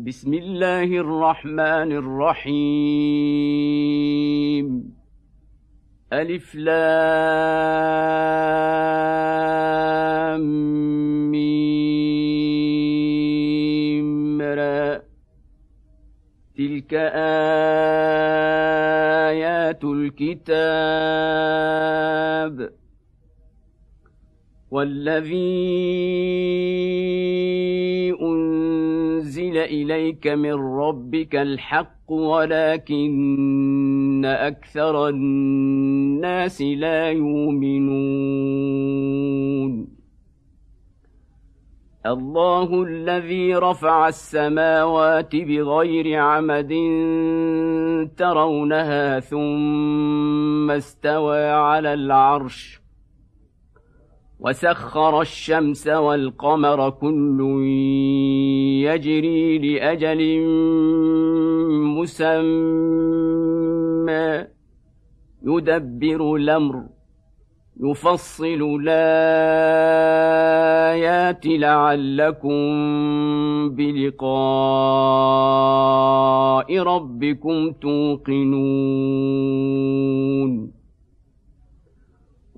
بسم الله الرحمن الرحيم. ألف لام ميم را. تلك آيات الكتاب. والذي إليك من ربك الحق ولكن أكثر الناس لا يؤمنون. الله الذي رفع السماوات بغير عمد ترونها ثم استوى على العرش. وسخر الشمس والقمر كل يجري لأجل مسمى. يدبر الأمر يفصل الآيات لعلكم بلقاء ربكم توقنون.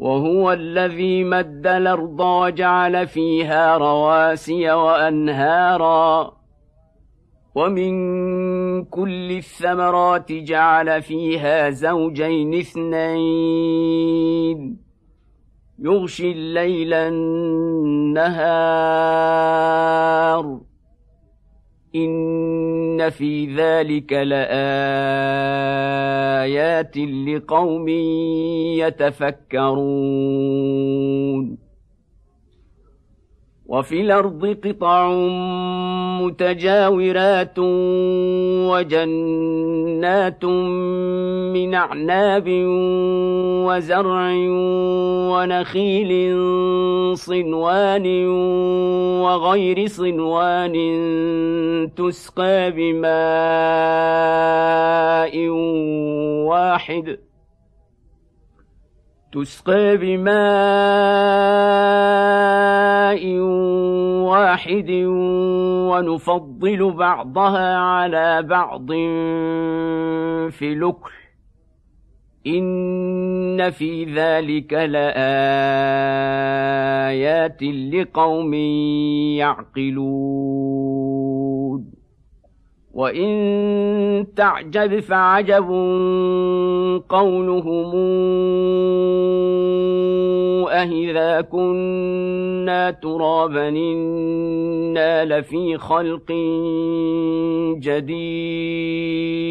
وهو الذي مد الأرض وجعل فيها رواسي وأنهارا. ومن كل الثمرات جعل فيها زوجين اثنين. يغشي الليل النهار. ان في ذلك لايات لقوم يتفكرون وفي الأرض قطع متجاورات وجنات من أعناب وزرع ونخيل صنوان وغير صنوان تسقى بماء واحد. تسقى بماء واحد ونفضل بعضها على بعض في لكل إن في ذلك لآيات لقوم يعقلون. وان تعجب فعجب قولهم أهذا كنا ترابا إنا لفي خلق جديد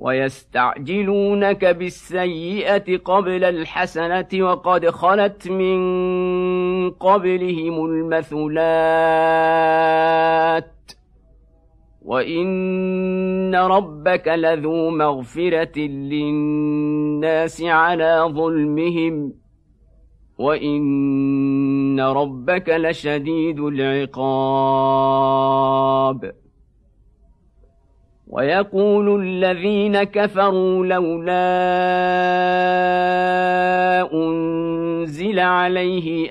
ويستعجلونك بالسيئة قبل الحسنة وقد خلت من قبلهم المثلات. وإن ربك لذو مغفرة للناس على ظلمهم. وإن ربك لشديد العقاب. ويقول الذين كفروا لولا أنزل عليه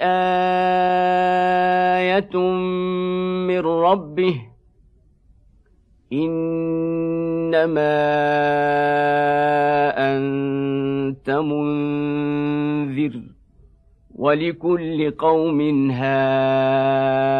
آية من ربه إنما أنت منذر ولكل قوم هاد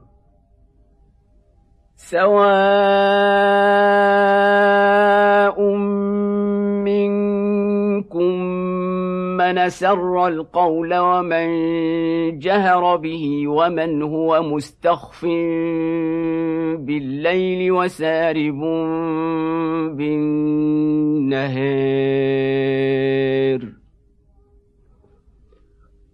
سواء منكم من سر القول ومن جهر به ومن هو مستخف بالليل وسارب بالنهار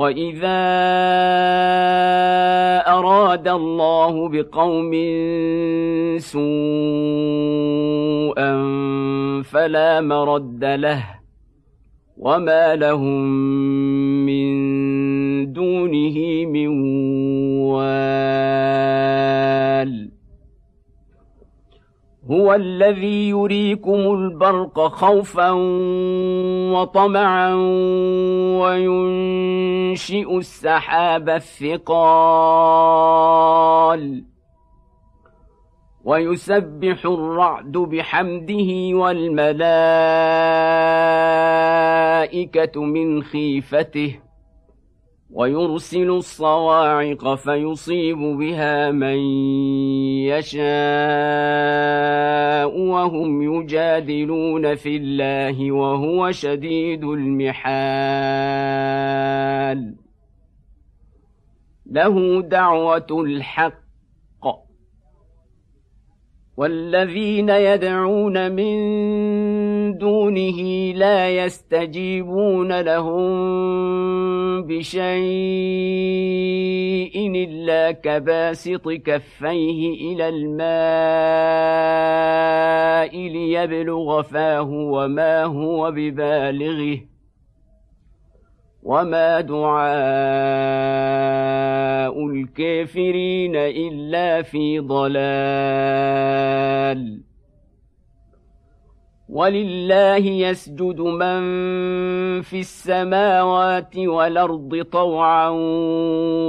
واذا اراد الله بقوم سوءا فلا مرد له وما لهم من دونه من وال هو الذي يريكم البرق خوفا وطمعا وينشئ السحاب الثقال ويسبح الرعد بحمده والملائكة من خيفته ويرسل الصواعق فيصيب بها من يشاء وهم يجادلون في الله وهو شديد المحال. له دعوة الحق. والذين يدعون من دونه لا يستجيبون لهم بشيء إلا كباسط كفيه إلى الماء ليبلغ فاه وما هو ببالغه وما دعاء الكافرين إلا في ضلال ولله يسجد من في السماوات والارض طوعا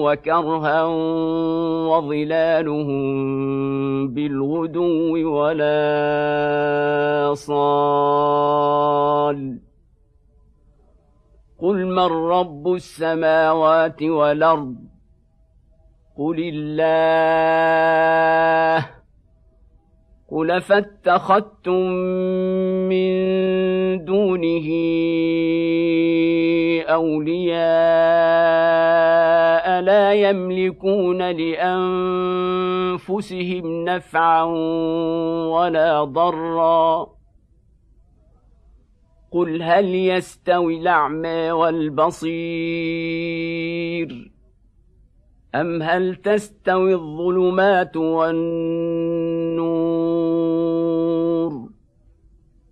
وكرها وظلالهم بالغدو ولا صال قل من رب السماوات والارض قل الله قل فاتخذتم من دونه اولياء لا يملكون لانفسهم نفعا ولا ضرا قل هل يستوي الاعمى والبصير ام هل تستوي الظلمات والنور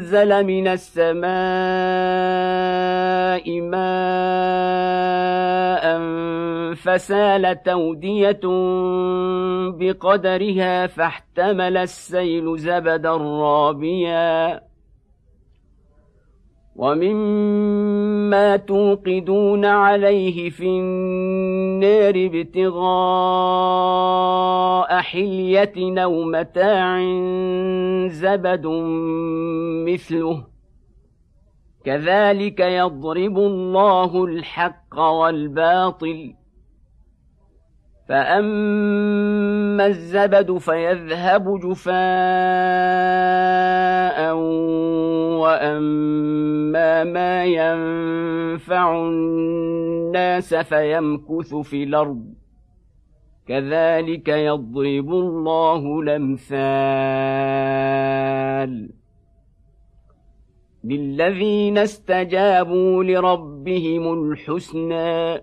أنزل من السماء ماء فسال تودية بقدرها فاحتمل السيل زبدا رابيا. ومما توقدون عليه في النار ابتغاء حلية أو متاع زبد مثله كذلك يضرب الله الحق والباطل. فأما الزبد فيذهب جفاء واما ما ينفع الناس فيمكث في الأرض كذلك يضرب الله الامثال للذين استجابوا لربهم الحسنى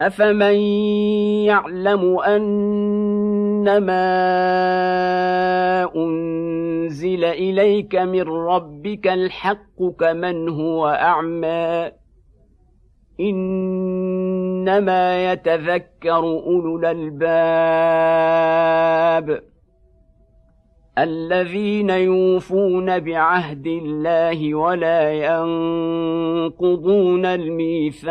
افمن يعلم انما انزل اليك من ربك الحق كمن هو اعمى انما يتذكر اولو الالباب الذين يوفون بعهد الله ولا ينقضون الميثاق.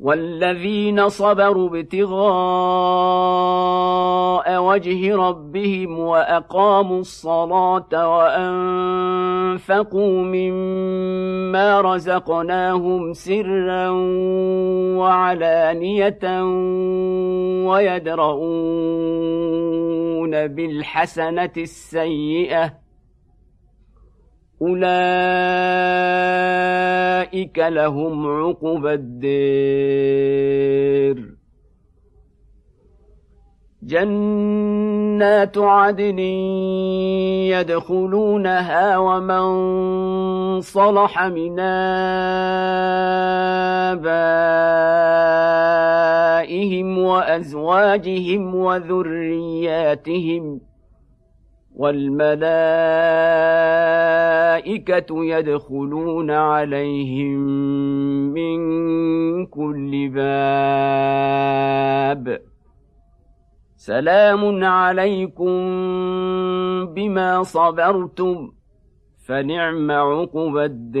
والذين صبروا ابتغاء وجه ربهم وأقاموا الصلاة وأنفقوا مما رزقناهم سرا وعلانية ويدرؤون بالحسنة السيئة أولئك لهم عقبى الدير. جنات عدن يدخلونها ومن صلح من آبائهم وأزواجهم وذرياتهم ۖ والملائكة يدخلون عليهم من كل باب. سلام عليكم بما صبرتم فنعم عقبى الدير.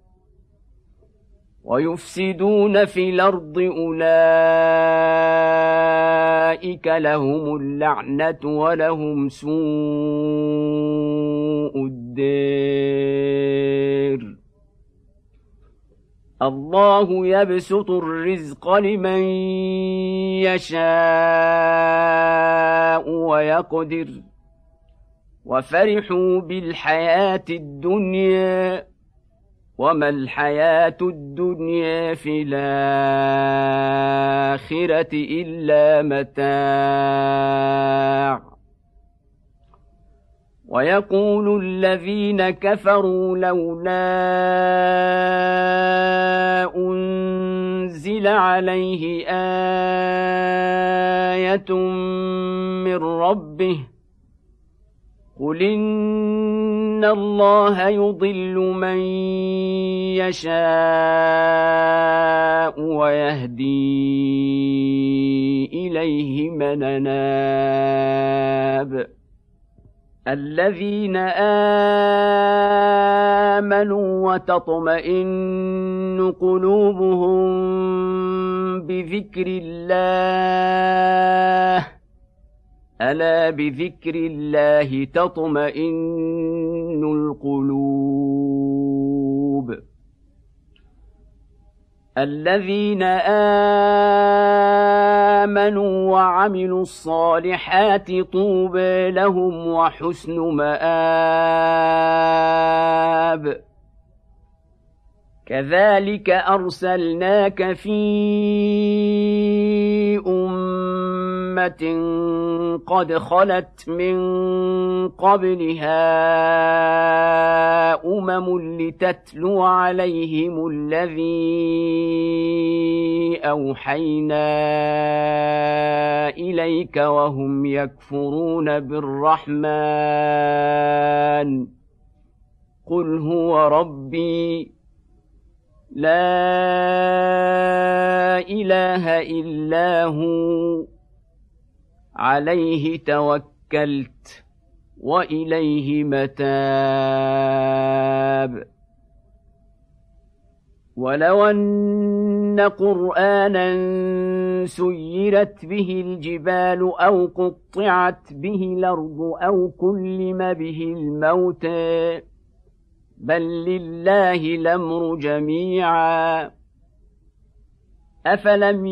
ويفسدون في الأرض أولئك لهم اللعنة ولهم سوء الدير. الله يبسط الرزق لمن يشاء ويقدر. وفرحوا بالحياة الدنيا. وما الحياة الدنيا في الآخرة إلا متاع. ويقول الذين كفروا لولا أنزل عليه آية من ربه قل ان الله يضل من يشاء ويهدي اليه من اناب. الذين امنوا وتطمئن قلوبهم بذكر الله الا بذكر الله تطمئن القلوب الذين امنوا وعملوا الصالحات طوبى لهم وحسن مآب كذلك ارسلناك في امه قد خلت من قبلها أمم لتتلو عليهم الذي أوحينا إليك وهم يكفرون بالرحمن. قل هو ربي لا إله إلا هو. عليه توكلت وإليه متاب. ولو أن قرآنا سيرت به الجبال أو قطعت به الأرض أو كلم به الموتى بل لله الأمر جميعا. أفلم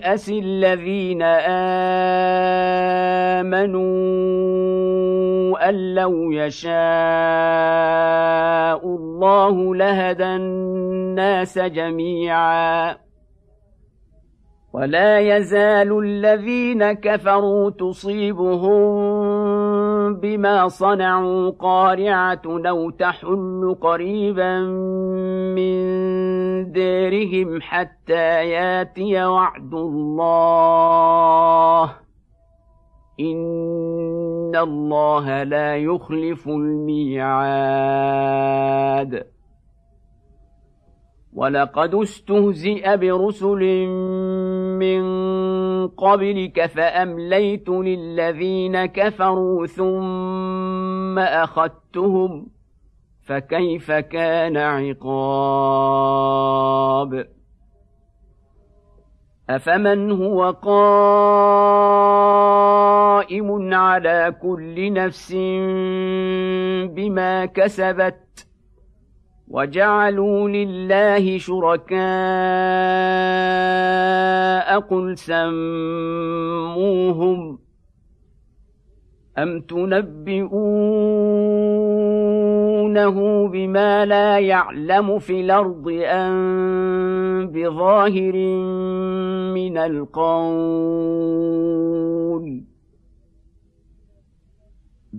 يياس الذين آمنوا أن لو يشاء الله لهدى الناس جميعا. ولا يزال الذين كفروا تصيبهم بما صنعوا قارعة أو تحل قريبا من ديرهم حتى ياتي وعد الله. إن الله لا يخلف الميعاد. ولقد استهزئ برسل من قبلك فأمليت للذين كفروا ثم أخذتهم فكيف كان عقاب؟ أفمن هو قائم على كل نفس بما كسبت وجعلوا لله شركاء قل سموهم أم تنبئونه بما لا يعلم في الأرض أم بظاهر من القول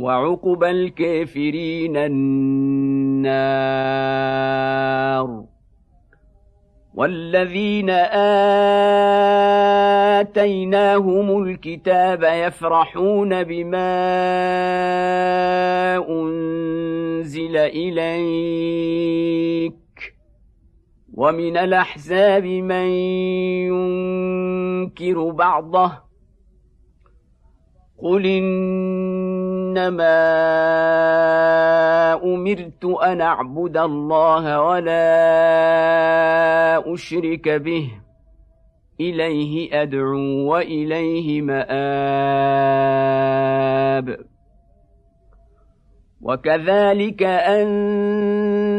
وعقب الكافرين النار والذين آتيناهم الكتاب يفرحون بما أنزل إليك ومن الأحزاب من ينكر بعضه قل انما امرت ان اعبد الله ولا اشرك به اليه ادعو واليه ماب وكذلك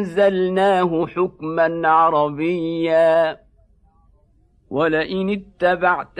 انزلناه حكما عربيا ولئن اتبعت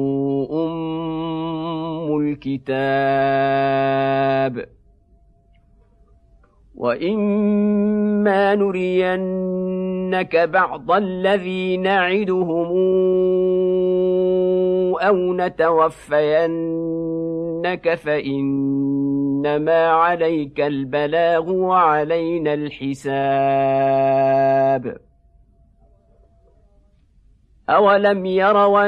ام الكتاب واما نرينك بعض الذي نعدهم أو نتوفينك فانما عليك البلاغ وعلينا الحساب أولم يروا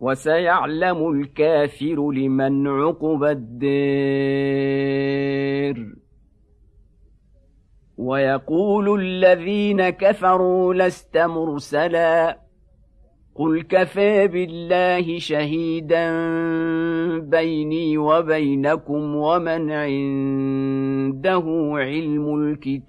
وسيعلم الكافر لمن عقب الدير. ويقول الذين كفروا لست مرسلا. قل كفى بالله شهيدا بيني وبينكم ومن عنده علم الكتاب.